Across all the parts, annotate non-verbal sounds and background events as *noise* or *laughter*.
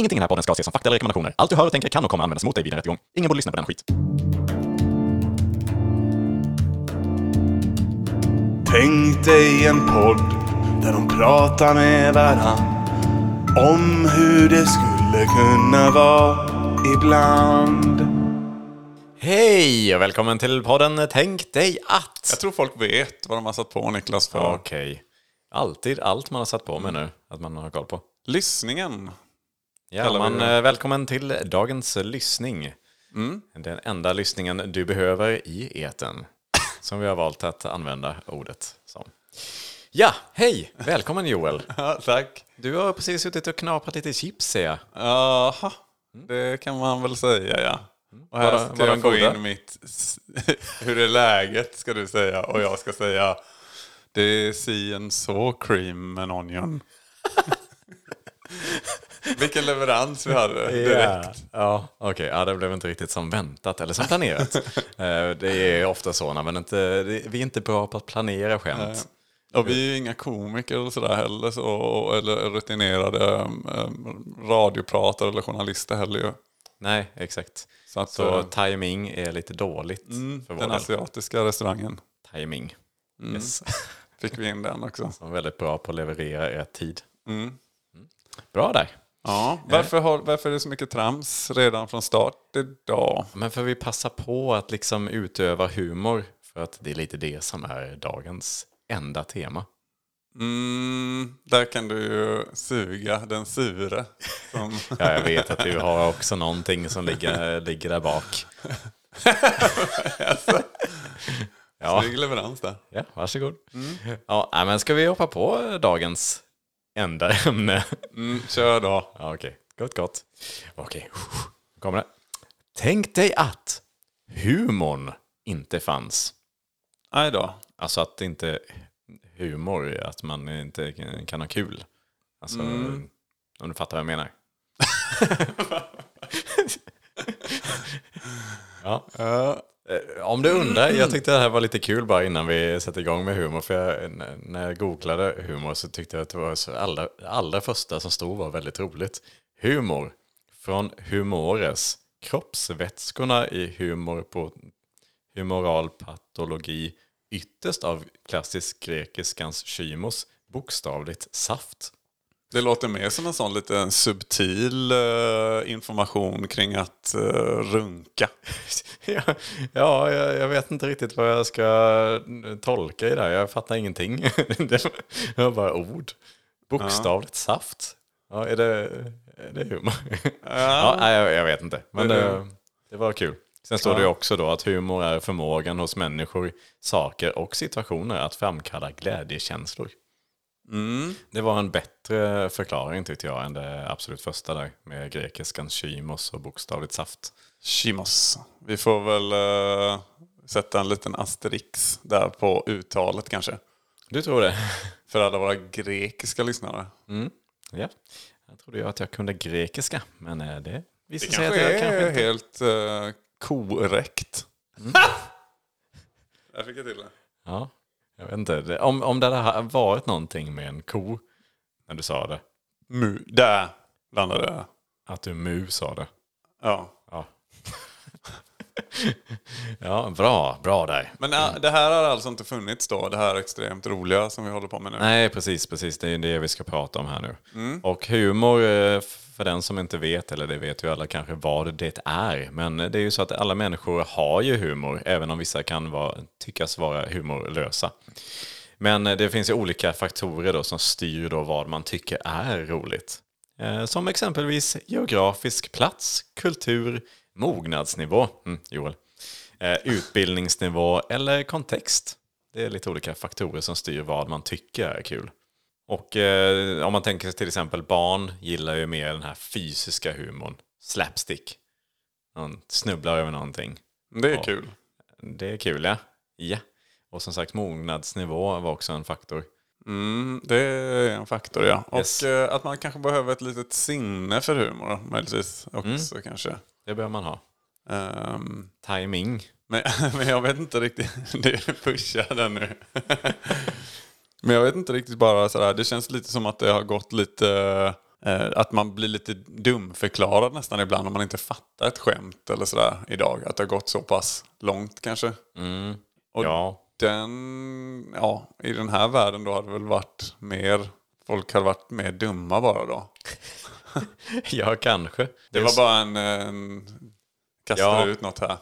Ingenting i den här podden ska ses som fakta eller rekommendationer. Allt du hör och tänker kan och kommer användas mot dig vid en rättegång. Ingen borde lyssna på den skit. Tänk dig en podd där de pratar med varann om hur det skulle kunna vara ibland. Hej och välkommen till podden Tänk dig att. Jag tror folk vet vad de har satt på Niklas för. Okej. Alltid allt man har satt på med nu, att man har koll på. Lyssningen. Ja, man, eh, välkommen till dagens lyssning. Den enda lyssningen du behöver i eten. *coughs* Som vi har valt att använda ordet som. Ja, hej! Välkommen Joel. *laughs* Ja, tack. Du har precis suttit och knaprat lite chips ser jag. Jaha, det kan man väl säga ja. Och här ska jag få goda? in mitt... *laughs* Hur är läget ska du säga. Och jag ska säga det är see and so cream and onion. *laughs* Vilken leverans vi hade direkt. Ja, okej. Ja, det blev inte riktigt som väntat eller som planerat. *laughs* Eh, det är ofta så när man inte, vi är inte bra på att planera skämt. Och vi är ju inga komiker eller sådär heller. Så, eller rutinerade um, radiopratare eller journalister heller ju. Nej, exakt. Så att, Så eh, timing är lite dåligt för vår den asiatiska restaurangen. Timing. Yes. Fick vi in den också. *laughs* Är väldigt bra på att leverera er tid. Mm. Bra där. Ja, varför, har, varför är det så mycket trams redan från start idag? Men för vi passar på att liksom utöva humor för att det är lite det som är dagens enda tema. Mm, där kan du ju suga den sure. Som, *laughs* Ja, jag vet att du har också någonting som ligger, ligger där bak. *laughs* Ja, Snygg leverans där. ja varsågod. Ja, nej, men ska vi hoppa på dagens enda *laughs* ämne? Mm, kör då. Ja, Okej, gott gott. Okej, nu kommer det. Tänk dig att humorn inte fanns. Aj då. Alltså att det inte humor, att man inte kan ha kul. Alltså, om du fattar vad jag menar. *laughs* ja. Eh, Eh, om du undrar, jag tyckte det här var lite kul bara innan vi sätter igång med humor. För jag, när jag googlade humor så tyckte jag att det var så allra, allra första som stod var väldigt roligt. Humor från humores. Kroppsvätskorna i humor på humoral patologi ytterst av klassisk grekiskans kymos, bokstavligt saft. Det låter mer som en sån lite subtil eh, information kring att eh, runka. *laughs* ja, ja jag, jag vet inte riktigt vad jag ska tolka i det här. Jag fattar ingenting. *laughs* det var bara ord. Bokstavligt saft. Ja, är det, är det humor? ja, *laughs* nej, jag, jag vet inte. Men det, det var kul. Sen står det också då att humor är förmågan hos människor, saker och situationer att framkalla glädjekänslor. Det var en bättre förklaring tyckte jag än det absolut första där med grekiskans kymos och bokstavligt saft. Chimos. Vi får väl eh, sätta en liten asterix där på uttalet kanske. Du tror det? För alla våra grekiska lyssnare. Ja. Jag trodde ju att jag kunde grekiska, men eh, det Det visade sig kanske att jag är kanske inte... helt eh, korrekt. *laughs* Där fick jag till det. Ja, jag vet inte. Det- Om, om det hade varit någonting med en ko när du sa det, Mu. Där landade jag. att du mu sa det. Ja. Ja. *laughs* ja, bra, bra där. Men äh, det här har alltså inte funnits då, det här extremt roliga som vi håller på med nu? Nej, precis, precis. Det är det vi ska prata om här nu. Och humor, eh, för den som inte vet, eller det vet ju alla kanske vad det är. Men det är ju så att alla människor har ju humor, även om vissa kan vara, tyckas vara humorlösa. Men eh, det finns ju olika faktorer då som styr då vad man tycker är roligt. Eh, Som exempelvis geografisk plats, kultur, mognadsnivå, mm, Joel, eh, utbildningsnivå eller kontext. Det är lite olika faktorer som styr vad man tycker är kul. Och eh, om man tänker sig till exempel barn gillar ju mer den här fysiska humorn, slapstick. Man snubblar över någonting. Det är kul. Det är kul ja. Ja. Och som sagt mognadsnivå var också en faktor. Mm, det är en faktor ja. Yes. Och eh, att man kanske behöver ett litet sinne för humor möjligtvis också Mm. kanske. Det bör man ha. Ehm, Timing. men, *laughs* men jag vet inte riktigt, *laughs* det pushar den nu. *laughs* men jag vet inte riktigt bara sådär, det känns lite som att det har gått lite eh, att man blir lite dumförklarad nästan ibland om man inte fattar ett skämt eller sådär idag. Att det har gått så pass långt kanske. Och Ja. Den, ja, i den här världen då hade det väl varit mer, folk hade varit mer dumma bara då. *laughs* ja, kanske. Det var bara en, en kastar Ja. ut något här.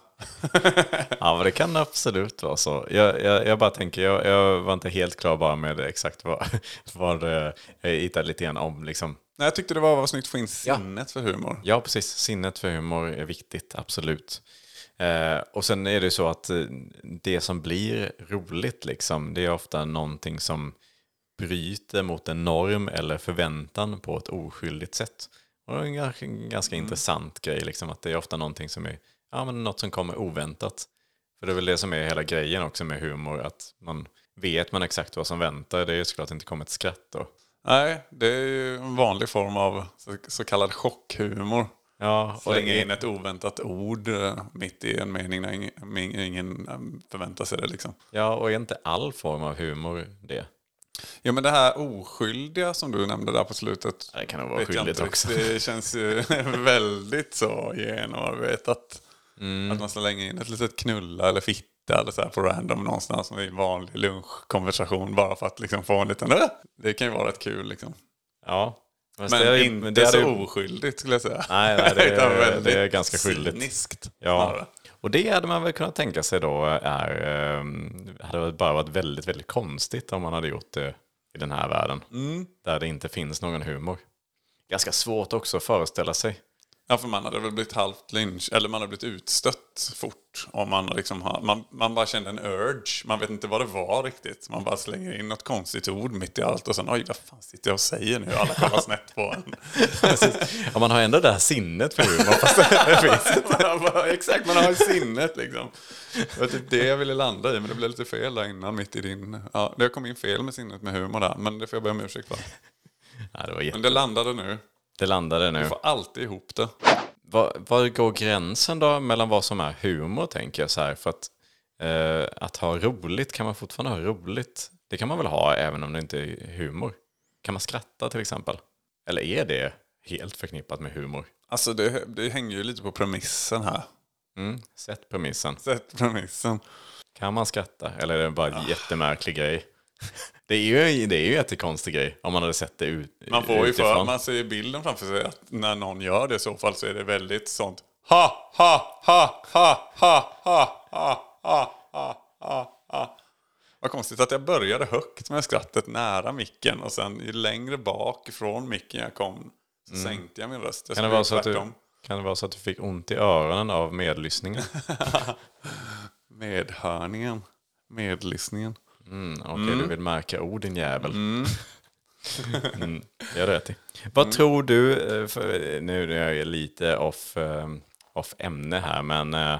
*laughs* Ja, men det kan absolut vara så. Jag, jag, jag bara tänker, jag, jag var inte helt klar bara med exakt vad, *laughs* vad eh, jag hittade lite grann om. Liksom. Nej, jag tyckte det var, var snyggt att få in sinnet för humor. Ja, precis. Sinnet för humor är viktigt, absolut. Eh, och sen är det så att eh, det som blir roligt, liksom, det är ofta någonting som bryter mot en norm eller förväntan på ett oskyldigt sätt. Och det är en ganska, ganska intressant grej, liksom, att det är ofta någonting som är, ja, men något som kommer oväntat. För det är väl det som är hela grejen också med humor, att man vet man exakt vad som väntar. Det är ju såklart inte kommer ett skratt då. Nej, det är ju en vanlig form av så, så kallad chockhumor. Ja, och Slänga in ett oväntat ord eh, mitt i en mening när ingen, ingen eh, förväntar sig det. Liksom. Ja, och är inte all form av humor det? Ja, men det här oskyldiga som du nämnde där på slutet. Det kan nog vara skyldigt också. Det känns ju *laughs* väldigt så genomarbetat. Mm. Att man slänger in ett litet knulla eller fitta eller så här på random någonstans i en vanlig lunchkonversation bara för att liksom få en liten... "Äh!" Det kan ju vara rätt kul liksom. Ja. Men det är ju- inte det så ju- oskyldigt skulle jag säga. Nej, nej, *laughs* det är- det är ganska skyldigt. Cyniskt. Ja, och det hade man väl kunnat tänka sig då är, eh, hade bara varit väldigt, väldigt konstigt om man hade gjort det i den här världen. Mm. Där det inte finns någon humor. Ganska svårt också att föreställa sig. Ja, för man hade väl blivit halvt lynch, eller man hade blivit utstött fort. Om man, liksom har, man, man bara kände en urge, man vet inte vad det var riktigt. Man bara slänger in något konstigt ord mitt i allt och sen oj, vad fan sitter jag och säger nu? Alla kollar snett på en. *laughs* Ja, man har ändå det här sinnet för humor. Fast det *laughs* finns inte. Exakt, man har sinnet liksom. Det var typ det jag ville landa i, men det blev lite fel där innan mitt i din... Ja, det kom in fel med sinnet med humor där, men det får jag be om ursäkt för. Ja, det. Men det landade nu. Det landade nu. Du får alltid ihop det. Var, var går gränsen då mellan vad som är humor, tänker jag så här? För att, eh, att ha roligt, kan man fortfarande ha roligt? Det kan man väl ha även om det inte är humor? Kan man skratta till exempel? Eller är det helt förknippat med humor? Alltså det, det hänger ju lite på premissen här. Mm, sätt premissen. Sätt premissen. Kan man skratta? Eller är det bara en jättemärklig grej? Det är ju det är ju en jättekonstig grej om man hade sett det ut, Man får ju utifrån. för, man ser bilden framför sig att när någon gör det i så fall så är det väldigt sånt ha ha ha ha ha ha ha ha ha ha ha Vad konstigt att jag började högt med skrattet nära micken och sen ju längre bak ifrån micken jag kom så sänkte jag min röst. Jag Kan det, vara så att du, kan det vara så att du fick ont i öronen av medlyssningen? Medhörningen. Medlyssningen. Mm, Okej, du vill märka ord din jävel. *laughs* Mm. det har du rätt i. Vad tror du, eh, för, nu är jag lite off, eh, off ämne här, men eh,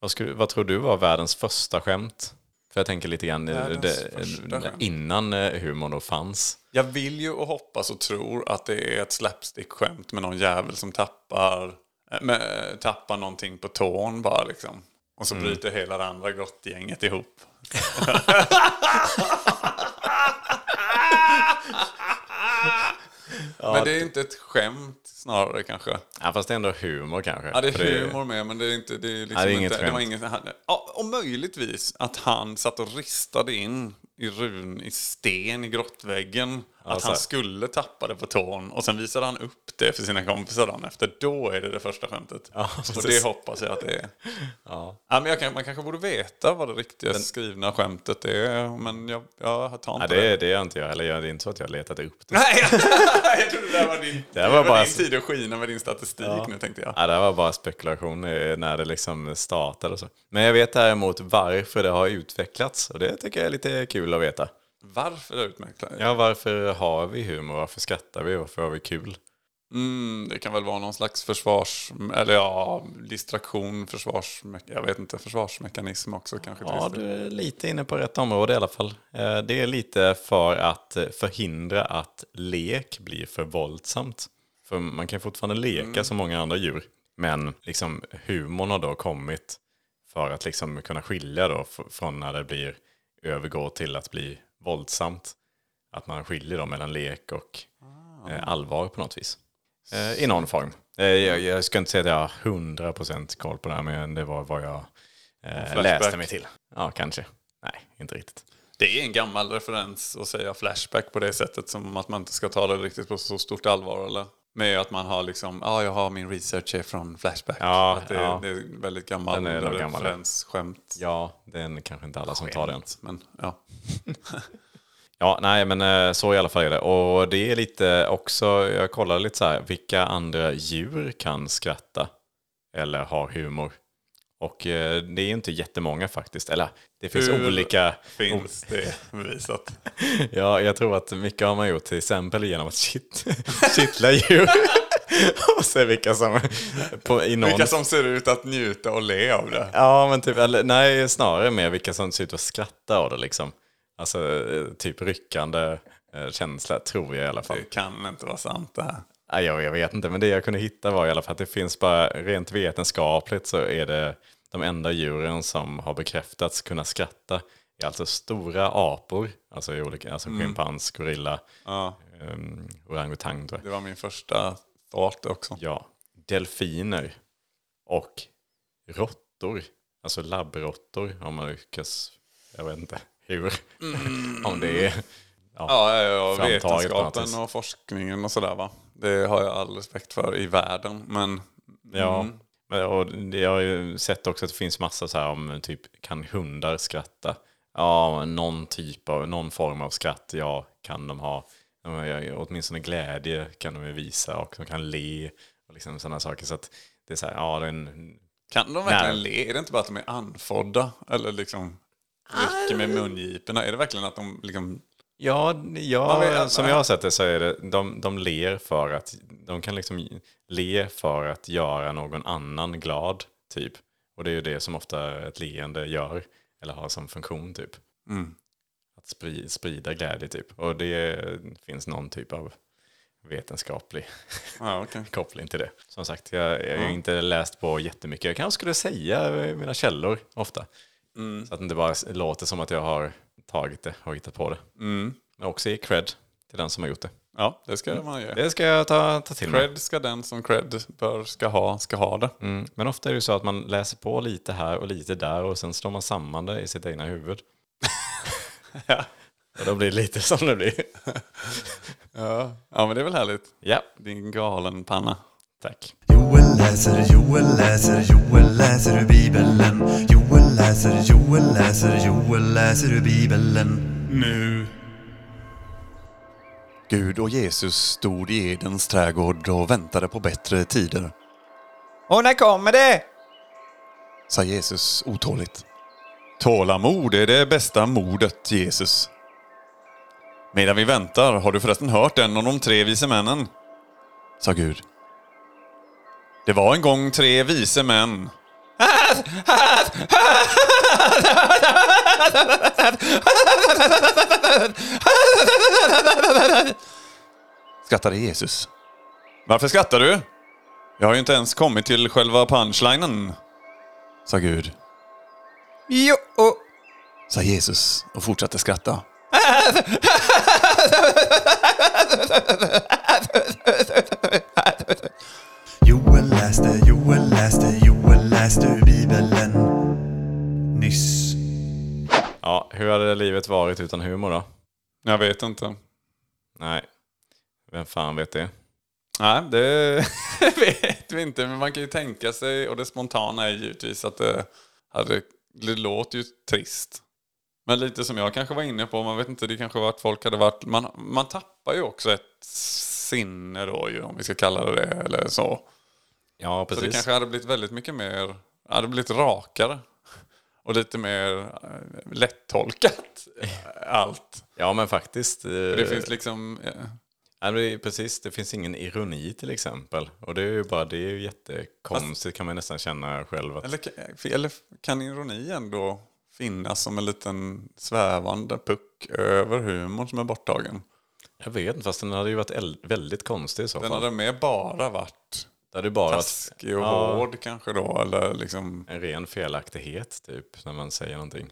vad, skulle, vad tror du var världens första skämt? För jag tänker lite grann eh, det, innan eh, humorn då fanns. Jag vill ju och hoppas och tror att det är ett slapstick-skämt med någon jävel som tappar, med, tappar någonting på tån bara liksom. Och så Mm. bryter hela det andra grottgänget ihop. Men det är inte ett skämt snarare kanske. Ja, fast det är ändå humor kanske. Ja, det är humor med, men det är inte... Det är liksom Ja, det är inget inte, det var skämt. ingen, han, ja, och möjligtvis att han satt och ristade in i run, i sten i grottväggen. att så han skulle tappa det på tån. Och sen visade han upp det för sina kompisar dagen efter. Då är det det första skämtet. Ja, och det hoppas jag att det är. Ja. Ja, men kan, man kanske borde veta vad det riktiga skrivna skämtet är. Men jag, jag tar Ja, inte det, det gör inte jag heller. Jag- Det är inte så att jag har letat upp det. Nej, *laughs* jag trodde det var din, Det var bara- din tid att skina med din statistik nu tänkte jag. Ja, det var bara spekulation när det liksom startade och så. Men jag vet däremot varför det har utvecklats och det tycker jag är lite kul att veta. Varför utmärkt? Ja, varför har vi humor? Varför skrattar vi? Varför har vi kul? Mm, det kan väl vara någon slags försvars... Eller ja, distraktion, försvars... Jag vet inte, försvarsmekanism också kanske. Ja, du är lite inne på rätt område i alla fall. Eh, Det är lite för att förhindra att lek blir för våldsamt. För man kan fortfarande leka som många andra djur. Men liksom humorn har då kommit för att liksom kunna skilja då från när det blir övergår till att bli våldsamt. Att man skiljer då mellan lek och eh, allvar på något vis. Eh, I någon form. Eh, jag, jag ska inte säga att jag har 100% koll på det här, men det var vad jag eh, läste mig till. Ja, kanske. Nej, inte riktigt. Det är en gammal referens att säga flashback på det sättet som att man inte ska ta det riktigt på så stort allvar eller? Med att man har liksom, ja jag har min research från Flashback. Ja, att det, ja. det är väldigt gammal Den är gammal, referensskämt. Ja, det är kanske inte alla som tar den. Men ja. *laughs* Ja, nej men eh, så i alla fall är det. Och det är lite också, jag kollade lite så här, vilka andra djur kan skratta? Eller har humor? Och eh, det är inte jättemånga faktiskt. Eller det finns Hur olika... Finns det bevisat? *laughs* Ja, jag tror att mycket har man gjort till exempel genom att kitt, *laughs* kittla djur. *laughs* och se vilka som... På, i någon... Vilka som ser ut att njuta och le av det. Ja, men typ, eller, nej, snarare mer vilka som ser ut att skratta av det liksom. Alltså eh, typ ryckande eh, känsla, tror jag i alla fall. Det kan inte vara sant det här. Jag, jag vet inte, men det jag kunde hitta var i alla fall att det finns bara rent vetenskapligt så är det de enda djuren som har bekräftats kunna skratta. Är alltså stora apor, alltså, i olika, alltså schimpans, gorilla, Ja, um, orangutang det var min första thought också. Ja, delfiner och råttor, alltså labbråttor om man lyckas, jag vet inte hur, *laughs* om det är Ja, ja, ja något vetenskapen och forskningen och sådär va. Det har jag all respekt för i världen. Men Ja, men, och jag har ju sett också att det finns massa så här om typ kan hundar skratta? Ja, någon typ av, någon form av skratt, ja, kan de ha. Åtminstone glädje kan de ju visa och de kan le och liksom sådana saker. Så att det är så här, ja, det är en, kan de verkligen Nej. le? Är det inte bara att de är andfådda? Eller liksom rycker med mungiporna? Är det verkligen att de liksom... Ja, ja vet- som jag har sett det så är det, de, de ler för att, de kan liksom le för att göra någon annan glad, typ. Och det är ju det som ofta ett leende gör, eller har som funktion, typ. Att sprida, sprida glädje, typ. Och det finns någon typ av vetenskaplig *laughs* Ja, okej. koppling till det. Som sagt, jag, jag har inte läst på jättemycket. Jag kanske skulle säga mina källor ofta. Så att det inte bara låter som att jag har tagit det och hittat på det. Men också ge cred till den som har gjort det. Ja, det ska man ge. Det ska jag ta, ta till mig. Cred ska den som cred bör, ska ha, ska ha det. Mm. Men ofta är det ju så att man läser på lite här och lite där och sen slår man samman det i sitt egna huvud. *laughs* Ja. Och då blir det lite som det blir. *laughs* Ja. ja, men det är väl härligt. ja, Din galen panna. tack. Joel läser, Joel läser, Joel läser ur Bibeln. Joel läser, Joel läser, Joel läser ur Bibeln. Nu. Gud och Jesus stod i Edens trädgård och väntade på bättre tider. Och när kommer det? Sa Jesus otåligt. Tålamod är det bästa modet, Jesus. Medan vi väntar, har du förresten hört en av de tre vise männen? Sa Gud. Det var en gång tre vise män. Skrattade Jesus. Varför skrattar du? Jag har ju inte ens kommit till själva punchlinen. Sa Gud. Jo, Sa Jesus och fortsatte skratta. Joel läste, Joel läste, Joel läste ur Bibeln. Nyss. Ja, hur hade livet varit utan humor då? Jag vet inte. Nej, vem fan vet det? Nej, det *laughs* vet vi inte. Men man kan ju tänka sig, och det spontana är givetvis att det, hade, det låter ju trist. Men lite som jag kanske var inne på, man vet inte, det kanske var att folk hade varit... Man, man tappar ju också ett sinne då ju, om vi ska kalla det det, eller så. Ja, Så det precis. kanske hade blivit väldigt mycket mer, hade blivit rakare. Och lite mer eh, lättolkat, allt. Ja, men faktiskt. eh, För det finns liksom... eh, Ja, det är precis, det finns ingen ironi till exempel. Och det är ju bara, det är ju jättekonstigt kan man nästan känna själv. Att, Eller, eller kan ironi ändå finnas som en liten svävande puck över humorn som är borttagen? jag vet inte, fast den hade ju varit väldigt konstig i så Den fall. hade mer bara varit Det bara taskig och ja, hård kanske då, eller liksom... en ren felaktighet typ, när man säger någonting.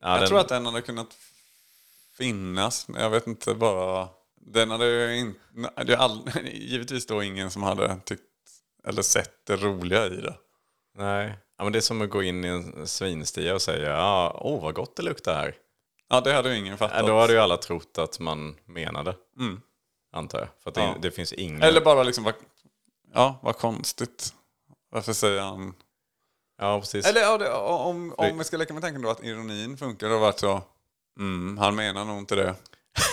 Ja, Jag den, tror att den hade kunnat finnas, jag vet inte bara... Den hade ju inte... Det all, *laughs* givetvis då ingen som hade tyckt eller sett det roliga i det. Nej. Ja, men det är som att gå in i en svinstia och säga ja, åh vad gott det luktar här. Ja, det hade ju ingen Ja, fattat. då hade ju alla trott att man menade. Antar jag. För att det, Ja. det finns ingen... Eller bara liksom, vad, ja, vad konstigt. Varför säger han... Ja, precis. Eller ja, det, om, om vi ska leka med tanken då att ironin funkar och varit så... Mm, han menar nog inte det.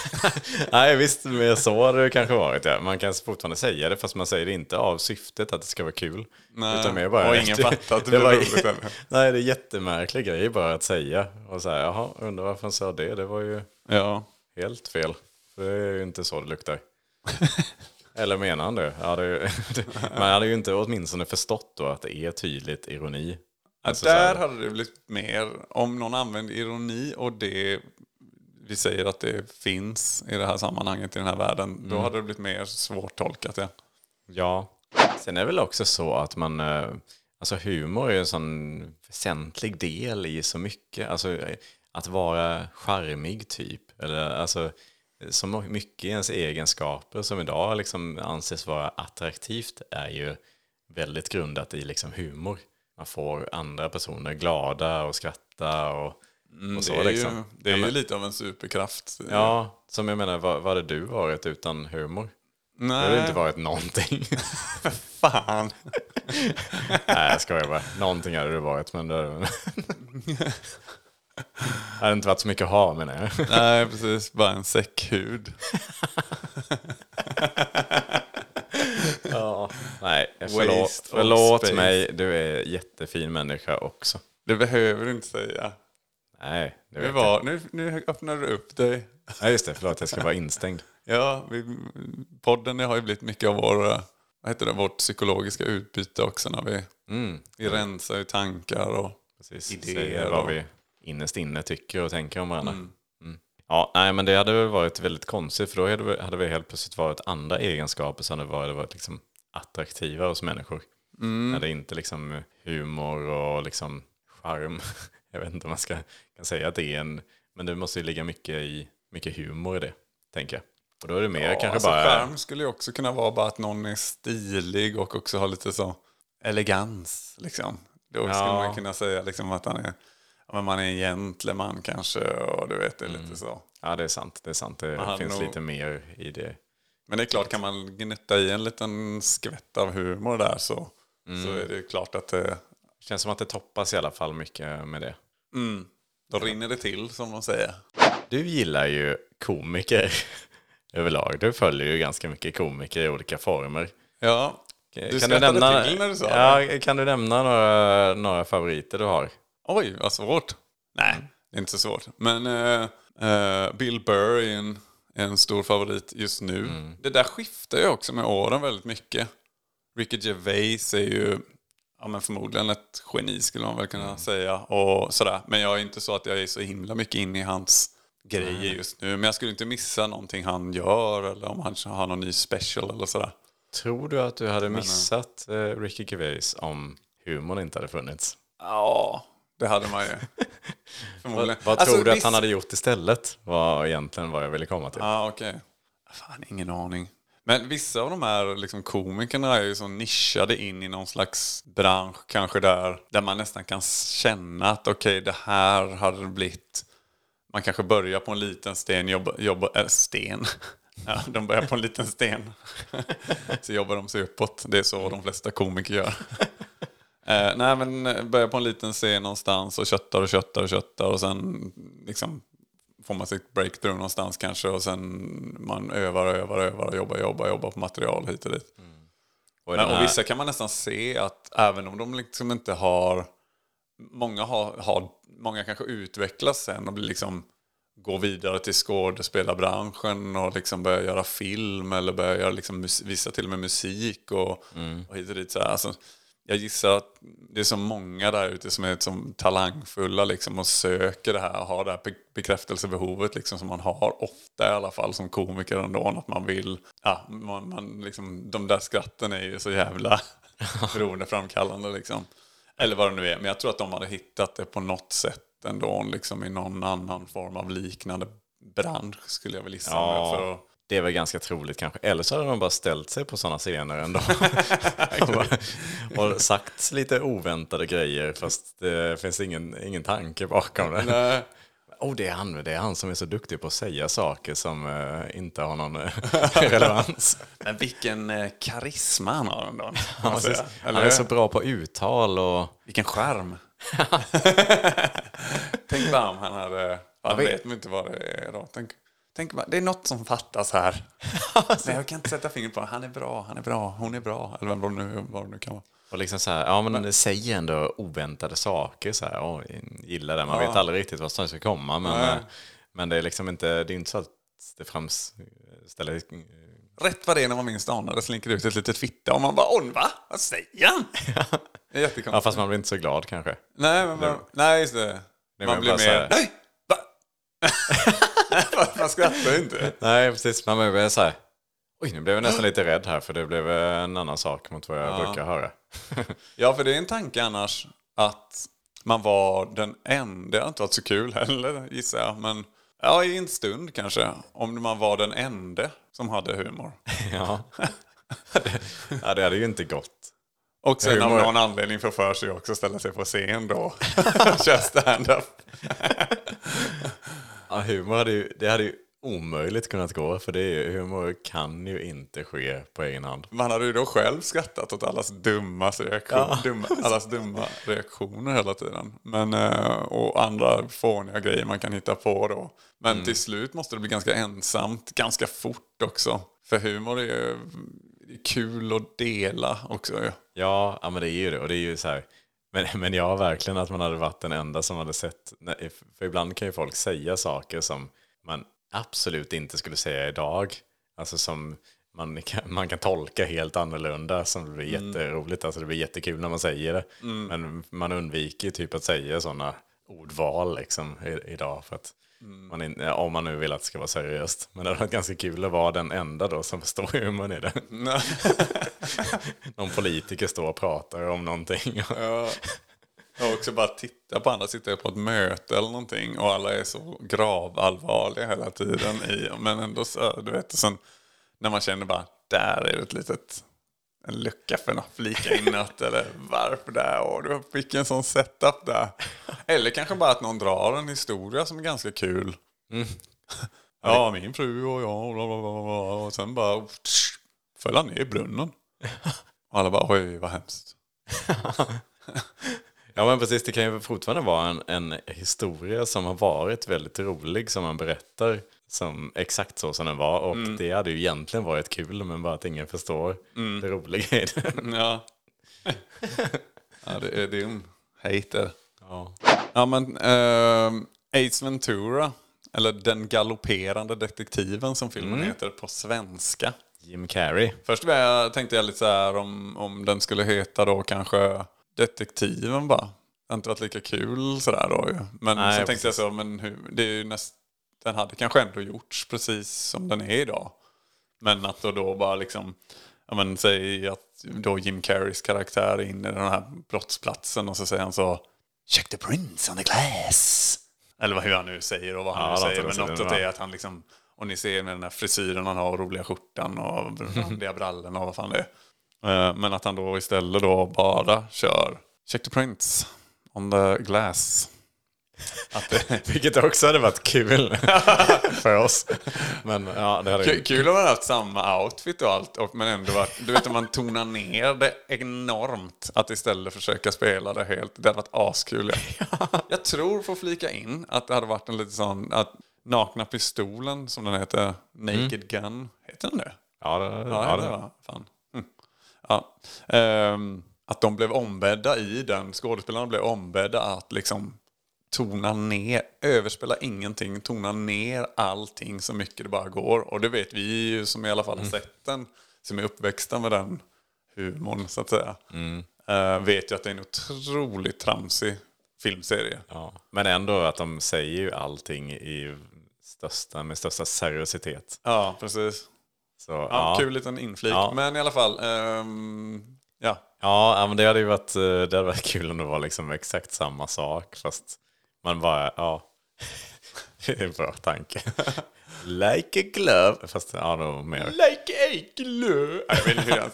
*laughs* Nej, visst, mer så har det kanske varit. Ja. Man kan fortfarande säga det, fast man säger det inte av syftet att det ska vara kul. Nej, Utan mer bara, och ingen fattar att det blir var- roligt heller. *laughs* Nej, det är jättemärklig grej bara att säga. Och så här, jaha, undrar varför han sa det. Det var ju Ja. helt fel. För det är ju inte så det luktar. *laughs* Eller menar han det? Ja, *laughs* det, man hade ju inte åtminstone förstått då att det är tydligt ironi. Alltså, så där hade det blivit mer, om någon använder ironi och det vi säger att det finns i det här sammanhanget i den här världen, då hade det blivit mer svårtolkat. Ja. Ja. Sen är det väl också så att man... eh, Alltså humor är en sån väsentlig del i så mycket. Alltså eh, att vara charmig typ. Eller alltså så mycket i ens egenskaper som idag liksom anses vara attraktivt är ju väldigt grundat i liksom humor. Man får andra personer glada och skratta och, och så det är, liksom. ju, det är Ja, ju men- lite av en superkraft. Ja, som jag menar, vad, vad hade du varit utan humor? Det Nej, hade inte varit någonting. *laughs* fan. Nej, jag skojar bara. Någonting hade det varit, men det *laughs* det hade inte varit så mycket att ha, menar jag. Nej, precis. Bara en säckhud. *laughs* Ja. Nej, förlåt, förlåt mig. Du är jättefin människa också. Det behöver du inte säga. Nej, det vet var, nu, nu öppnar du upp dig. jag. Ja, just det. Förlåt, jag ska vara instängd. Ja, vi, podden har ju blivit mycket av vår, eh, vad heter det, vårt psykologiska utbyte också när vi, vi rensar i tankar och Precis. idéer. Vad vi innerst inne tycker och tänker om varandra. Mm. Ja, nej, men det hade väl varit väldigt konstigt, för då hade vi, hade vi helt plötsligt varit andra egenskaper som hade varit, varit liksom attraktiva hos människor. När det inte liksom humor och liksom charm. *laughs* Jag vet inte om man ska kan säga att det är en... Men det måste ju ligga mycket, i, mycket humor i det, tänker jag. Och då är det mer Ja, kanske alltså bara... Charm skulle ju också kunna vara bara att någon är stilig och också har lite så elegans. Liksom. Då skulle Ja. man kunna säga liksom att han är, men man är en gentleman kanske och du vet det är lite så. Ja, det är sant. Det är sant. Det Man finns nog- lite mer i det. Men det är klart, kan man gnutta i en liten skvätt av humor där så, så är det klart att det, Känns som att det toppas i alla fall mycket med det. då rinner det till som de säger. Du gillar ju komiker *laughs* överlag. Du följer ju ganska mycket komiker i olika former. Ja, du kan, du nämna, till när du sa det. ja, kan du nämna några, några favoriter du har? Oj, vad svårt. Nej, det är inte så svårt. Men eh, eh, Bill Burr är en, en stor favorit just nu. Det där skiftar ju också med åren väldigt mycket. Ricky Gervais är ju ja, men förmodligen ett geni skulle man väl kunna säga. Och sådär. Men jag är inte så att jag är så himla mycket inne i hans grejer just nu. Men jag skulle inte missa någonting han gör eller om han har någon ny special eller sådär. Tror du att du hade missat eh, Ricky Gervais om humorn inte hade funnits? Ja, det hade man ju. *laughs* Förmodligen. Vad Alltså, tror du att visst- han hade gjort istället? Var egentligen vad jag ville komma till. Ja, okej. Fan, ingen aning. Men vissa av de här liksom, komikerna är ju så nischade in i någon slags bransch kanske där, där man nästan kan känna att okej, det här hade blivit... Man kanske börjar på en liten sten, jobba, jobba, äh, sten. *laughs* Ja, de börjar på en liten sten. *laughs* så jobbar de sig uppåt. Det är så de flesta komiker gör. Eh, nej men eh, börjar på en liten scen någonstans och köttar och köttar och köttar och sen liksom får man sitt breakthrough någonstans kanske och sen man övar och övar och övar och jobbar, jobbar, jobbar på material hit och dit. Och, i Men, den och här- vissa kan man nästan se att även om de liksom inte har... Många, har, har, många kanske utvecklas sen och blir liksom går vidare till skådespelarbranschen och liksom börjar göra film eller börjar göra liksom vissa till och med musik och, och hit och dit. Så här. Alltså, jag gissar att det är så många där ute som är som talangfulla liksom och söker det här och har det här be- bekräftelsebehovet liksom som man har ofta i alla fall som komiker ändå. Att man vill, ja, man, man liksom, de där skratten är ju så jävla *laughs* beroendeframkallande liksom. Eller vad det nu är. Men jag tror att de hade hittat det på något sätt ändå liksom i någon annan form av liknande bransch skulle jag väl gissa. Ja. För att, det är väl ganska troligt kanske. Eller så hade de bara ställt sig på sådana scener ändå. *laughs* och, sagt lite oväntade grejer fast det finns ingen, ingen tanke bakom det. Nej. Oh, det, är han, det är han som är så duktig på att säga saker som eh, inte har någon eh, *laughs* relevans. Men vilken eh, karisma han har ändå. Han han är så bra på uttal och... Vilken skärm. *laughs* Tänk bara om han hade... Han vet- vet inte vad det är då. Tänk, tänk bara, det är något som fattas här. *laughs* Nej, jag kan inte sätta fingret på. Han är bra, han är bra, hon är bra. Eller vad det nu, vad det nu kan vara. Och liksom så här, ja men det säger ändå oväntade saker så här, jag gillar det. Man vet aldrig riktigt vad som ska komma men, Nej. eh, men det är liksom inte, det är inte så att det framställer... Rätt vad det är när man minst anar det slinker ut ett litet fitta och man bara åh va? Vad säger han? Det är Ja fast man blir inte så glad kanske. Nej, men man, nej, just det. Det man mer blir mer... Nej! Va? *laughs* *laughs* man skrattar ju inte. Nej precis, man blir så här, oj nu blev jag nästan lite rädd här för det blev en annan sak mot vad jag brukar höra. *laughs* Ja, för det är en tanke annars att man var den enda. Det har inte varit så kul heller gissar jag. Men ja, i en stund kanske. Om man var den enda som hade humor. *laughs* ja. ja, det hade ju inte gått. Och sen av någon anledning får för sig också ställa sig på scen då. Kör stand-up. Ja, humor hade ju, det hade ju omöjligt kunnat gå för det är ju, humor kan ju inte ske på egen hand. Man hade ju då själv skrattat åt allas dumma, reaktion, dumma, allas dumma reaktioner hela tiden. Men, eh, och andra fåniga grejer man kan hitta på då. Men till slut måste det bli ganska ensamt, ganska fort också. För humor är ju kul att dela också ju. Ja, ja men det är ju det. Och det är ju så här, men, *laughs* men jag verkligen att man hade varit den enda som hade sett, för ibland kan ju folk säga saker som man absolut inte skulle säga idag. Alltså som man *laughs* kan, man kan tolka helt annorlunda som det blir jätteroligt. Alltså det blir jättekul när man säger det. Men man undviker typ att säga sådana ordval liksom idag. För att man in, ja, om man nu vill att det ska vara seriöst. Men det hade varit ganska kul att vara den enda då som förstår hur man är det. *laughs* Någon politiker står och pratar om någonting. Och också bara titta på andra, sitter på ett möte eller någonting och alla är så gravallvarliga hela tiden. I, men ändå så, du vet, och sen när man känner bara, där är det ett litet, en lucka för att flika in något eller varför där och du fick en sån setup där. Eller kanske bara att någon drar en historia som är ganska kul. *laughs* Ja, min fru och jag och, bla, bla, bla, bla, och sen bara tsch, föll han ner i brunnen. Och alla bara, oj vad hemskt. *laughs* Ja men precis, det kan ju fortfarande vara en, en historia som har varit väldigt rolig som man berättar som exakt så som den var. Och det hade ju egentligen varit kul men bara att ingen förstår det roliga i det. *laughs* Ja. *laughs* ja, det är din hater. Ja. Ja, men ehm, Ace Ventura, eller Den galopperande detektiven som filmen heter på svenska. Jim Carrey. Först jag, tänkte jag lite så här om, om den skulle heta då kanske Detektiven bara. Det har inte varit lika kul sådär då ju. Men Nej, så tänkte jag så, men hur, det är ju näst, den hade kanske ändå gjorts precis som den är idag. Men att då, då bara liksom, ja men säg att då Jim Carreys karaktär är inne i den här brottsplatsen och så säger han så Check the prints on the glass. Eller vad, hur han nu säger och vad han Ja, nu säger. Men något åt det är att han liksom, och ni ser med den här frisyren han har och roliga skjortan och *laughs* randiga brallorna och vad fan det är. Eh, Men att han då istället då bara kör Check the prints on the glass. Att det, *laughs* Vilket också hade varit kul *laughs* för oss. Men ja, det hade Kul om man haft samma outfit och allt, och, men ändå varit, du vet om man tonar ner det enormt, att istället försöka spela det helt. Det hade varit askul. Ja. *laughs* Jag tror, för att flika in, att det hade varit en lite sån, att Nakna Pistolen, som den heter, Naked Gun, heter den det? Ja, det, Ja, ja, det det, var fan. Mm. Ja. Ehm, att de blev ombedda i den, skådespelarna blev ombedda att liksom tona ner, överspela ingenting, tona ner allting så mycket det bara går. Och det vet vi ju som i alla fall har sett den, som är uppväxta med den humorn så att säga. Eh, vet ju att det är en otroligt tramsig filmserie. ja. Men ändå att de säger ju allting i största, med största seriositet. Ja, precis. Så, Ja, ja. Kul liten inflik. Ja. Men i alla fall, ja. Ja, ja, men det hade ju varit, eh, det hade varit kul om det var liksom exakt samma sak. Fast man bara, ja. *laughs* Det är en bra tanke. like a glove. Fast ja, mer. Like a glue. Jag vet inte hur jag...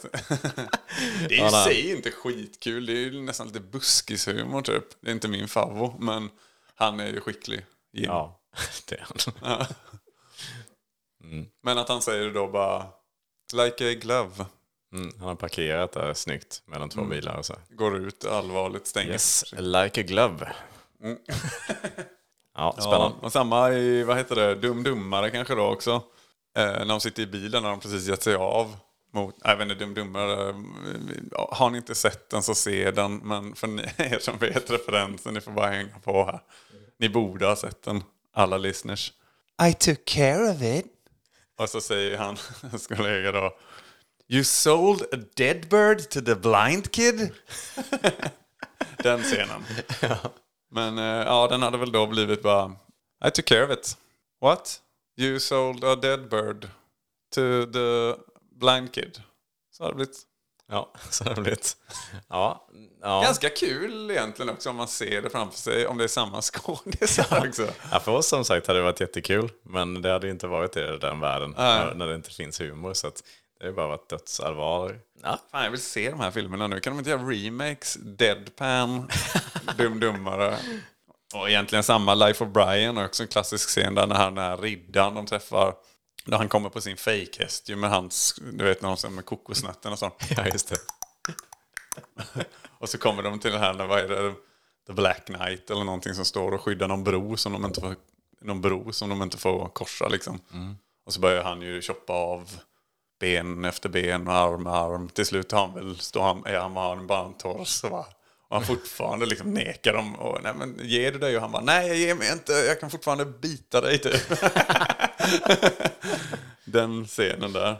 Det är i sig inte skitkul. Det är nästan lite buskishumor typ. Det är inte min favvo, men han är ju skicklig. Jim. Ja, *laughs* det är han. Men att han säger då bara like a glove. Mm, han har parkerat där snyggt mellan två bilar och så. Går ut allvarligt, stänger. Yes, like a glove. *laughs* ja, Ja, spännande. och samma i, vad heter det, Dum Dummare kanske då också. Eh, när de sitter i bilen när de precis gett sig av. Mot, jag vet inte, Dum Dummare. eh, ja, Har ni inte sett den så se den. Men för ni, *laughs* er som vet referensen, ni får bara hänga på här. Ni borde ha sett den, alla listeners. I took care of it. Och så säger han, *laughs* hans kollega då. You sold a dead bird to the blind kid? den scenen. Men eh, ja, den hade väl då blivit bara... I took care of it. What? You sold a dead bird to the blind kid. Så hade det blivit. Ja, *laughs* så har det blivit. Ja, ja. Ganska kul egentligen också om man ser det framför sig. Om det är samma *laughs* skådisar också. Ja, för oss som sagt hade det varit jättekul. Men det hade inte varit det i den världen. När, när det inte finns humor. Så att det har bara varit dödsallvar. Ja. Fan, jag vill se de här filmerna nu. Kan de inte göra remakes? Deadpan, *laughs* Dum Dummare. Och egentligen samma Life of Brian, också en klassisk scen där när han är riddaren de träffar. Där han kommer på sin fejkhäst ju med hans, du vet när de med kokosnötten och så. *laughs* ja, just det. *laughs* Och så kommer de till det här, när- vad är det? The Black Knight eller någonting som står och skyddar någon bro som de inte får, någon bro som de inte får korsa liksom. Och så börjar han ju choppa av ben efter ben och arm med arm. Till slut har han väl, står han, är han, han bara en tors. va? Och han fortfarande liksom nekar dem. Och, nej men ger du dig? Och han bara, nej jag ger mig inte, jag kan fortfarande bita dig typ. *laughs* Den scenen där.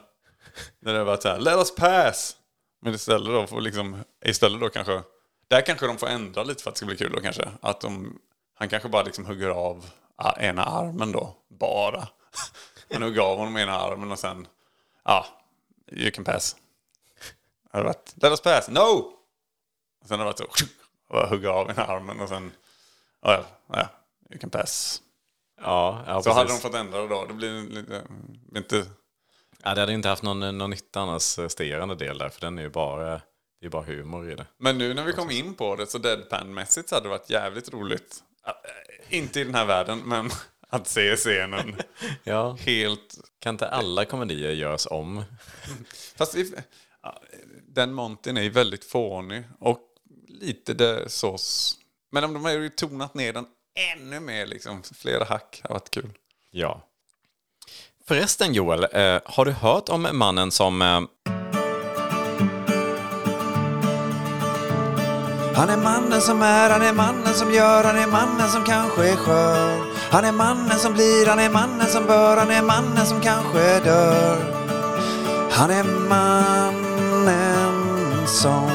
När det var så här, let us pass. Men istället då får liksom, istället då kanske, där kanske de får ändra lite för att det ska bli kul då kanske. Att de, han kanske bara liksom hugger av ena armen då, bara. Han hugger av honom ena armen och sen, ja, you can pass. Det varit, let us pass, no! Och sen har det varit så, och hugga av ena armen och sen, ja, ja, you can pass. Ja, ja Så precis. hade de fått ändra det då, det blir lite, inte, ja, det hade inte haft någon, någon nytta annars resterande del där. För den är ju bara, det är bara humor i det. Men nu när vi kom in på det så deadpan-mässigt så hade det varit jävligt roligt. Inte i den här världen, men att se scenen *laughs* Ja. helt... Kan inte alla komedier göras om? Fast ja, den Montyn är ju väldigt fånig och lite det sås. Men om de hade ju tonat ner den ännu mer, liksom, flera hack, har varit kul. Ja. Förresten Joel, eh, har du hört om mannen som... Eh, Han är mannen som är, han är mannen som gör, han är mannen som kanske är skör. Han är mannen som blir, han är mannen som bör, han är mannen som kanske dör. Han är mannen som...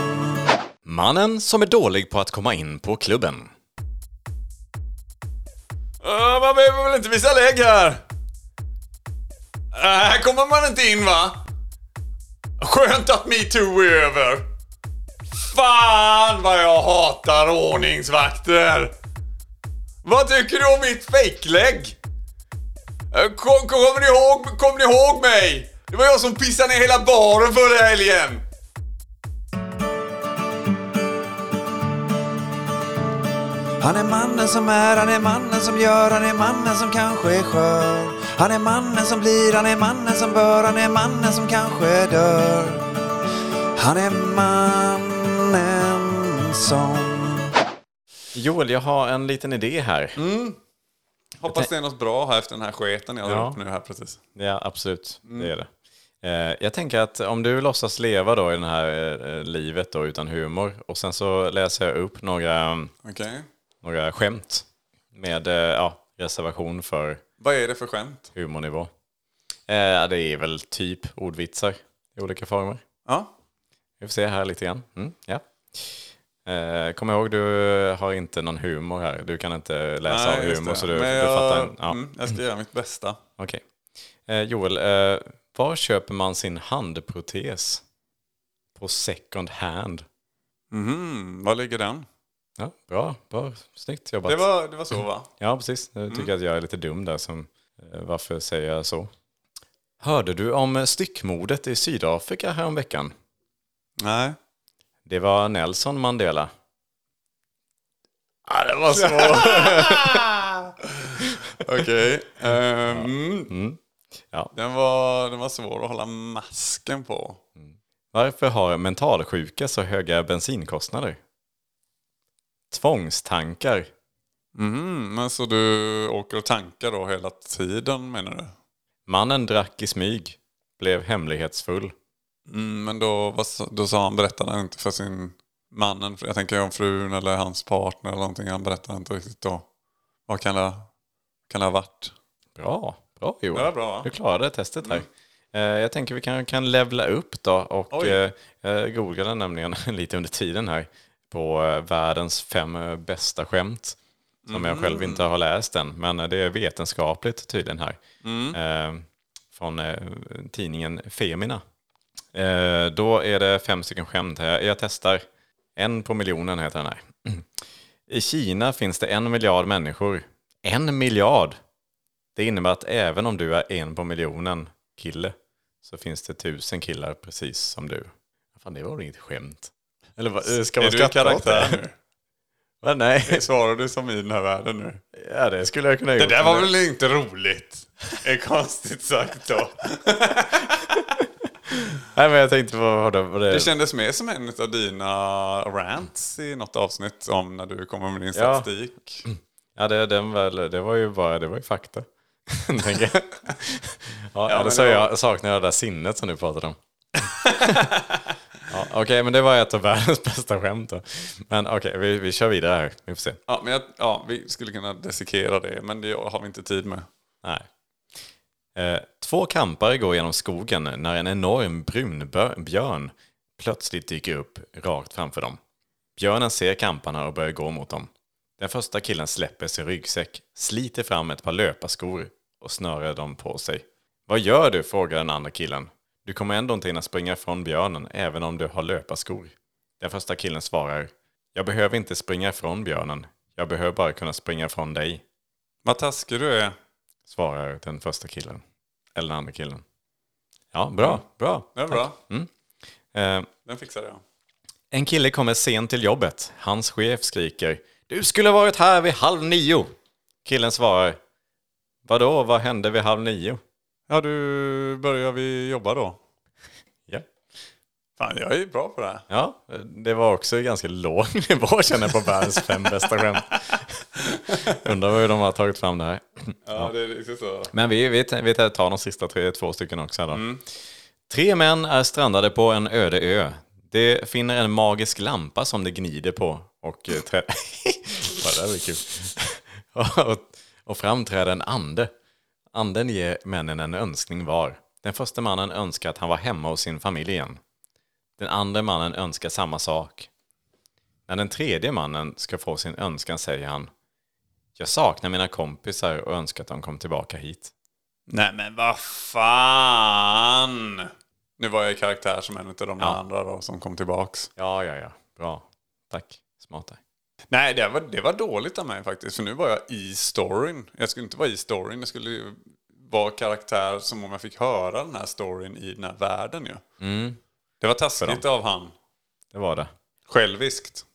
mannen som är dålig på att komma in på klubben. Uh, man behöver väl inte visa lägg här? Äh, här kommer man inte in va? Skönt att metoo är över. Fan vad jag hatar ordningsvakter. Vad tycker du om mitt fejklägg? Eh, kom, kommer ni ihåg, ni ihåg mig? Det var jag som pissade ner hela baren förra helgen. Han är mannen som är, han är mannen som gör, han är mannen som kanske är skör. Han är mannen som blir, han är mannen som bör, han är mannen som kanske dör. Han är mannen som... Joel, jag har en liten idé här. Hoppas det är något bra här efter den här sketen jag Ja. har upp nu här precis. Ja, absolut. Det är det. Eh, jag tänker att om du låtsas leva då i det här eh, livet då utan humor och sen så läser jag upp några, Okej. några skämt med eh, ja, reservation för Vad är det för skämt? humornivå. Det är väl typ ordvitsar i olika former. Ja. Vi får se här lite grann. Mm, ja. Eh, kom ihåg, du har inte någon humor här. Du kan inte läsa av just humor så du, Men du jag, fattar. en- Ja. mm, jag ska göra mitt bästa. Okej. Eh, Joel, eh, var köper man sin handprotes? På second hand. Mhm, var ligger den? Ja, bra, bra. Snyggt jobbat. Det var, det var så va? Ja, precis. Jag tycker att jag är lite dum där. Som, eh, varför säger jag så? Hörde du om styckmordet i Sydafrika häromveckan? Nej. Det var Nelson Mandela. Ja, det var svårt. *laughs* Okej. Ehm, Ja. den, var, den var svår att hålla masken på. Varför har mentalsjuka så höga bensinkostnader? Tvångstankar. Mm, men så du åker och tankar då hela tiden menar du? Mannen drack i smyg. Blev hemlighetsfull. Mm, men då, vad, då sa han, berättade han inte för sin mannen, jag tänker om frun eller hans partner eller någonting, han berättade inte riktigt då. Vad kan det, kan det ha varit? Bra, bra Johan. Det var bra? Du klarade testet här. Eh, Jag tänker vi kan, kan levla upp då och Oj. eh, jag googlade nämligen *laughs* lite under tiden här på eh, världens fem bästa skämt. Som jag själv inte har läst än, men det är vetenskapligt tydligen här. Eh, från tidningen Femina. Eh, då är det fem stycken skämt här. Jag testar. En på miljonen heter den här. *clears throat* I Kina finns det en miljard människor. En miljard! Det innebär att även om du är en på miljonen kille så finns det tusen killar precis som du. Fan, det var väl inget skämt? Eller vad, ska man är du en skratta åt det? nu? *laughs* Va, nej, Svarar du som i den här världen nu? ja, det skulle jag kunna Det gjort. där var väl inte roligt? Är konstigt sagt då. *laughs* Nej, men jag tänkte på det... Det... Det kändes mer som en av dina rants i något avsnitt om när du kommer med din Ja. statistik. Ja, det, den väl, det var ju bara det var ju fakta. *laughs* jag. Ja, eller så det var- jag saknar jag det där sinnet som du pratade om. ja, okej, men det var ett av världens bästa skämt då. Men okej, vi, vi kör vidare här. Vi får se. Ja, men jag, ja, vi skulle kunna dissekera det, men det har vi inte tid med. Nej. Eh, två kampare går genom skogen när en enorm brunbjörn plötsligt dyker upp rakt framför dem. Björnen ser kamparna och börjar gå mot dem. Den första killen släpper sin ryggsäck, sliter fram ett par löparskor och snörar dem på sig. Vad gör du? frågar den andra killen. Du kommer ändå inte hinna springa ifrån björnen även om du har löparskor. Den första killen svarar. Jag behöver inte springa ifrån björnen. Jag behöver bara kunna springa ifrån dig Vad taskig du är svarar den första killen. Eller den andra killen. Ja, bra. bra. Det är bra. Eh, Den fixade jag. en kille kommer sent till jobbet. Hans chef skriker Du skulle ha varit här vid halv nio. Killen svarar Vadå, vad hände vid halv nio? Ja, du börjar vi jobba då? Ja. Fan, jag är bra på det här. Ja, det var också ganska låg *laughs* nivå känner jag på världens fem bästa skämt. Undrar hur de har tagit fram det här. Ja, det är riktigt så. Men vi, vi, vi tar de sista tre, två stycken också. Här då. Tre män är strandade på en öde ö. De finner en magisk lampa som de gnider på och eh, trä... *laughs* *laughs* Och, och framträder en ande. Anden ger männen en önskning var. Den första mannen önskar att han var hemma hos sin familj igen. Den andra mannen önskar samma sak. När den tredje mannen ska få sin önskan säger han Jag saknar mina kompisar och önskar att de kom tillbaka hit. Nej, men vad fan! Nu var jag i karaktär som en av de Ja. andra då, som kom tillbaks. Ja, ja, ja. Bra. Tack. Smart där. Nej, det var, det var dåligt av mig faktiskt. För nu var jag i storyn. Jag skulle inte vara i storyn. Jag skulle vara karaktär som om jag fick höra den här storyn i den här världen ju. Det var taskigt av han. Det var det. Själviskt.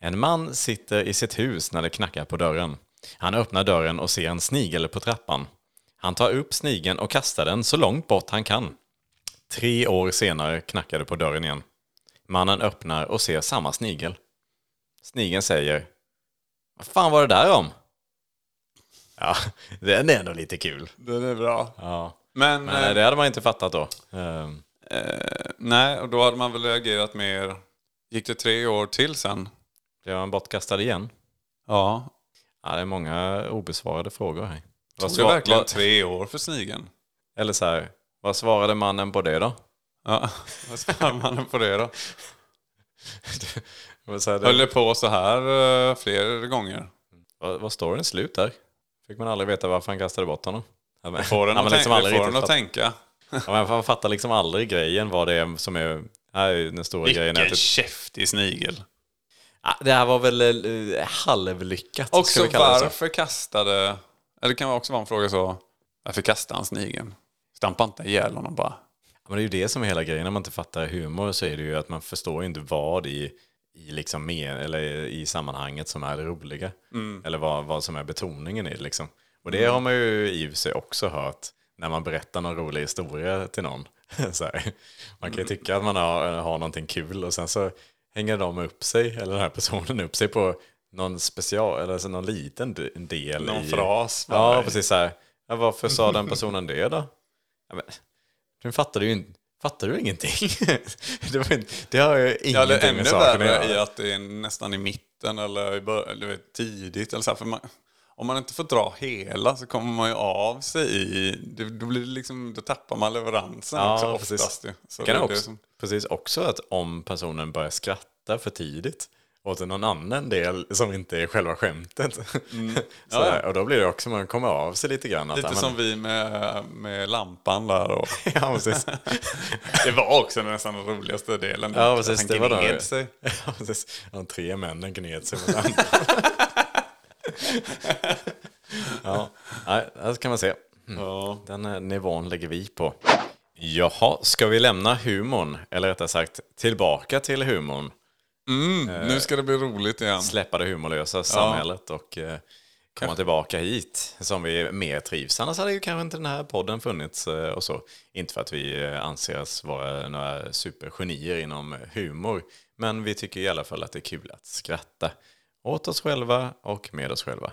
En man sitter i sitt hus när det knackar på dörren. Han öppnar dörren och ser en snigel på trappan. Han tar upp snigeln och kastar den så långt bort han kan. Tre år senare knackar det på dörren igen. Mannen öppnar och ser samma snigel. Snigeln säger Vad fan var det där om? Ja, den är ändå lite kul. Den är bra. Ja. Men, Men eh, det hade man inte fattat då. Ehm, eh, nej, och då hade man väl reagerat mer. Gick det tre år till sen? Blev han bortkastad igen? Ja. Ja, det är många obesvarade frågor här. Tog det verkligen vad- tre år för snigeln? Eller så här, vad svarade mannen på det då? Ja, *laughs* vad svarar man på det då? *laughs* Så här, Höll det, det på så här eh, fler gånger? vad, vad står den slut där? Fick man aldrig veta varför han kastade bort honom? Ja, men- Får den att, liksom tänka, får den att tänka? Ja, men Man fattar liksom aldrig grejen vad det är som är, är den stora grejen. Är Vilken typ, käftig snigel. Det här var väl eh, halvlyckat. Också vi kalla varför kastade... Eller det kan också vara en fråga så. Varför kastade han snigeln? Stampa inte ihjäl honom bara. Men det är ju det som är hela grejen. När man inte fattar humor så är det ju att man förstår ju inte vad i, i, liksom med, eller i sammanhanget som är det roliga. Eller vad, vad som är betoningen i det. Liksom. Och det har man ju i och för sig också hört när man berättar någon rolig historia till någon. *laughs* så här. Man kan ju tycka att man har, har någonting kul och sen så hänger de upp sig, eller den här personen upp sig på någon special, eller alltså någon liten del Någon i... fras. Ja, bara. precis så här. Ja, varför sa den personen det då? Ja, men, du fattade ju inte. Fattar du ingenting? *laughs* det, var, det har ju Ja, ingenting eller ännu med saken att värre i göra. att det är nästan i mitten eller i bör- eller du vet, tidigt. Eller så här, för man, om man inte får dra hela så kommer man ju av sig i... det- Då, blir det liksom, då tappar man leveransen Ja, också precis. oftast. ju. Så kan det också, som- Precis också att om personen börjar skratta för tidigt åt någon annan del som inte är själva skämtet. Mm. *laughs* Ja, där, och då blir det också, man kommer av sig lite grann. Att, Lite ja, men- som vi med, med lampan där. Och, *laughs* Ja, precis. *laughs* det var också nästan den roligaste delen. Ja, Att precis. han Det var då. sig. Ja, precis. De tre männen gned sig mot varandra. *laughs* ja, nej, det kan man se. Ja. Den eh, nivån lägger vi på. Jaha, ska vi lämna humorn? Eller rättare sagt, tillbaka till humorn. Mm, nu ska det bli roligt igen. Släppa det humorlösa samhället och eh, komma tillbaka hit som vi mer trivs. Annars hade ju kanske inte den här podden funnits eh, och så. Inte för att vi eh, anser oss vara några supergenier inom humor. Men vi tycker i alla fall att det är kul att skratta åt oss själva och med oss själva.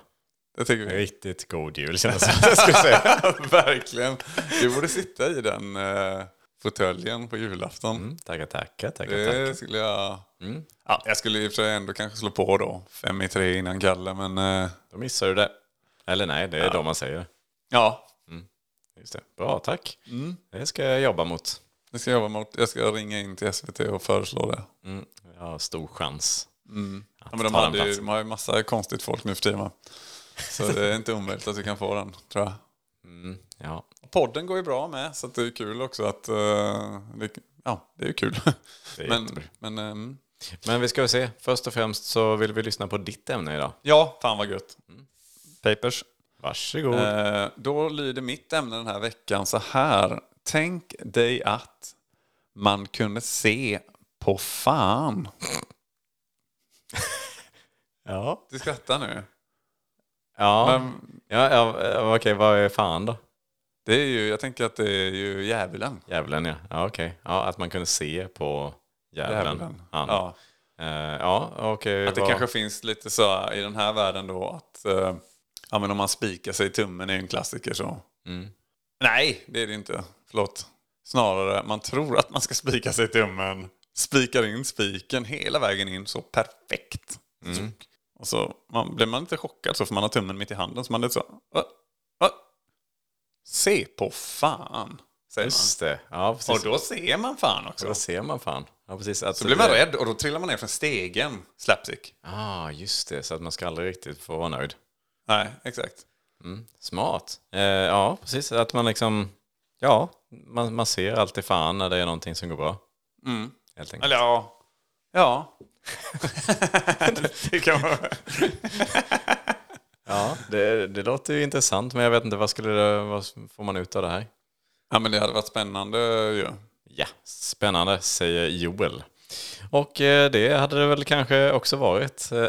Det tycker vi. Riktigt god jul känns det som *laughs* jag skulle säga. *laughs* Verkligen. Du borde sitta i den uh, fåtöljen på julafton. Mm, tackar, tackar, tackar, Det tackar. skulle jag... Ja, jag skulle i och för sig ändå kanske slå på då. Fem i tre innan Kalle, men... eh, Då missar du det. Eller nej, det är då man säger ja, Just det. Bra, tack. Det ska jag jobba mot. det ska jag jobba mot. Jag ska ringa in till SVT och föreslå det. Mm, jag har stor chans. Ja, men de, hade ju, de har ju massa konstigt folk nu för tiden. Så *laughs* det är inte omöjligt att vi kan få den, tror jag. Ja, Podden går ju bra med, så det är kul också att... eh, det, ja, det är ju kul. Är *laughs* men, men ehm, Men vi ska väl se. Först och främst så vill vi lyssna på ditt ämne idag. ja, fan vad gött. Papers. Varsågod. Eh, då lyder mitt ämne den här veckan så här. Tänk dig att man kunde se på fan. Ja. Du skrattar nu. Ja. Men ja, ja okej, vad är fan då? det är ju, jag tänker att det är ju djävulen. Djävulen, ja. Ja, okej. Ja, att man kunde se på djävulen. Djävulen. Han. Ja. Eh, ja okej. Att det vad- kanske finns lite så i den här världen då att eh, ja, men om man spikar sig i tummen är en klassiker så. Mm. Nej, det är det inte. Förlåt. Snarare, man tror att man ska spika sig i tummen. Spikar in spiken hela vägen in så perfekt. Mm. Och så man, blir man lite chockad så får man ha tummen mitt i handen. Så man är lite så. Va? Va? Se på fan. Säger Just det. Ja, man. precis. Och då ser man fan också. Och då ser man fan. Ja, precis. Att Så blir man rädd och då trillar man ner från stegen. Slapstick. ah, just det. Så att man ska aldrig riktigt få vara nöjd. Nej, exakt. Smart. Eh, ja, precis. Att man liksom... Ja, man, man ser alltid fan när det är någonting som går bra. Mm. Helt enkelt. Eller ja. Ja. *laughs* det kan man... Ja, det, det låter ju intressant, men jag vet inte vad, skulle det, vad får man ut av det här? Ja, men det hade varit spännande ju. Ja, spännande, säger Joel. Och eh, det hade det väl kanske också varit. *laughs*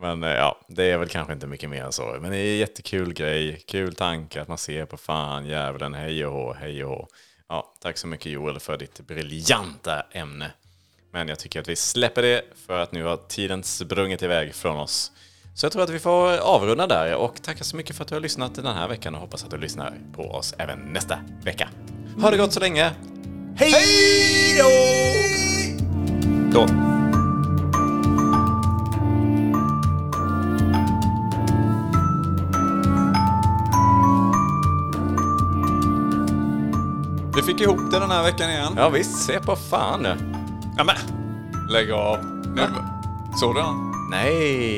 Men eh, ja, det är väl kanske inte mycket mer än så. Men det är en jättekul grej, kul tanke att man ser på fan, djävulen, hej och hå, hej och hå. Ja, tack så mycket Joel för ditt briljanta ämne. Men jag tycker att vi släpper det för att nu har tiden sprungit iväg från oss. Så jag tror att vi får avrunda där och tacka så mycket för att du har lyssnat den här veckan och hoppas att du lyssnar på oss även nästa vecka. Ha det gott så länge! Hej då! Då. Du fick ihop det den här veckan igen. Ja visst, se på fan nu. Ja, men. Lägg av. Nu. Såg du han? Nej,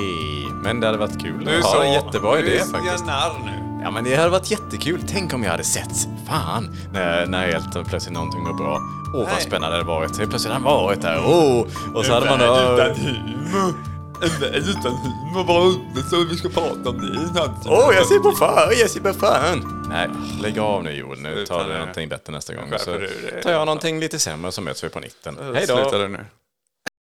men det hade varit kul Du att ha en jättebra du idé är faktiskt. narr nu. Ja men det hade varit jättekul. Tänk om jag hade sett. Fan. När, när helt plötsligt någonting går bra. Åh vad Nej. spännande det hade varit. Helt plötsligt hade han varit där. Åh. Och så hade man... Utan värld utan humor. Vad roligt så vi ska prata om det. Åh, jag ser på fan, jag ser på fan. Nej, lägg av nu Joel. Nu tar du någonting bättre nästa gång. Så tar jag någonting lite sämre så möts vi på 19. Hej då! Sluta nu.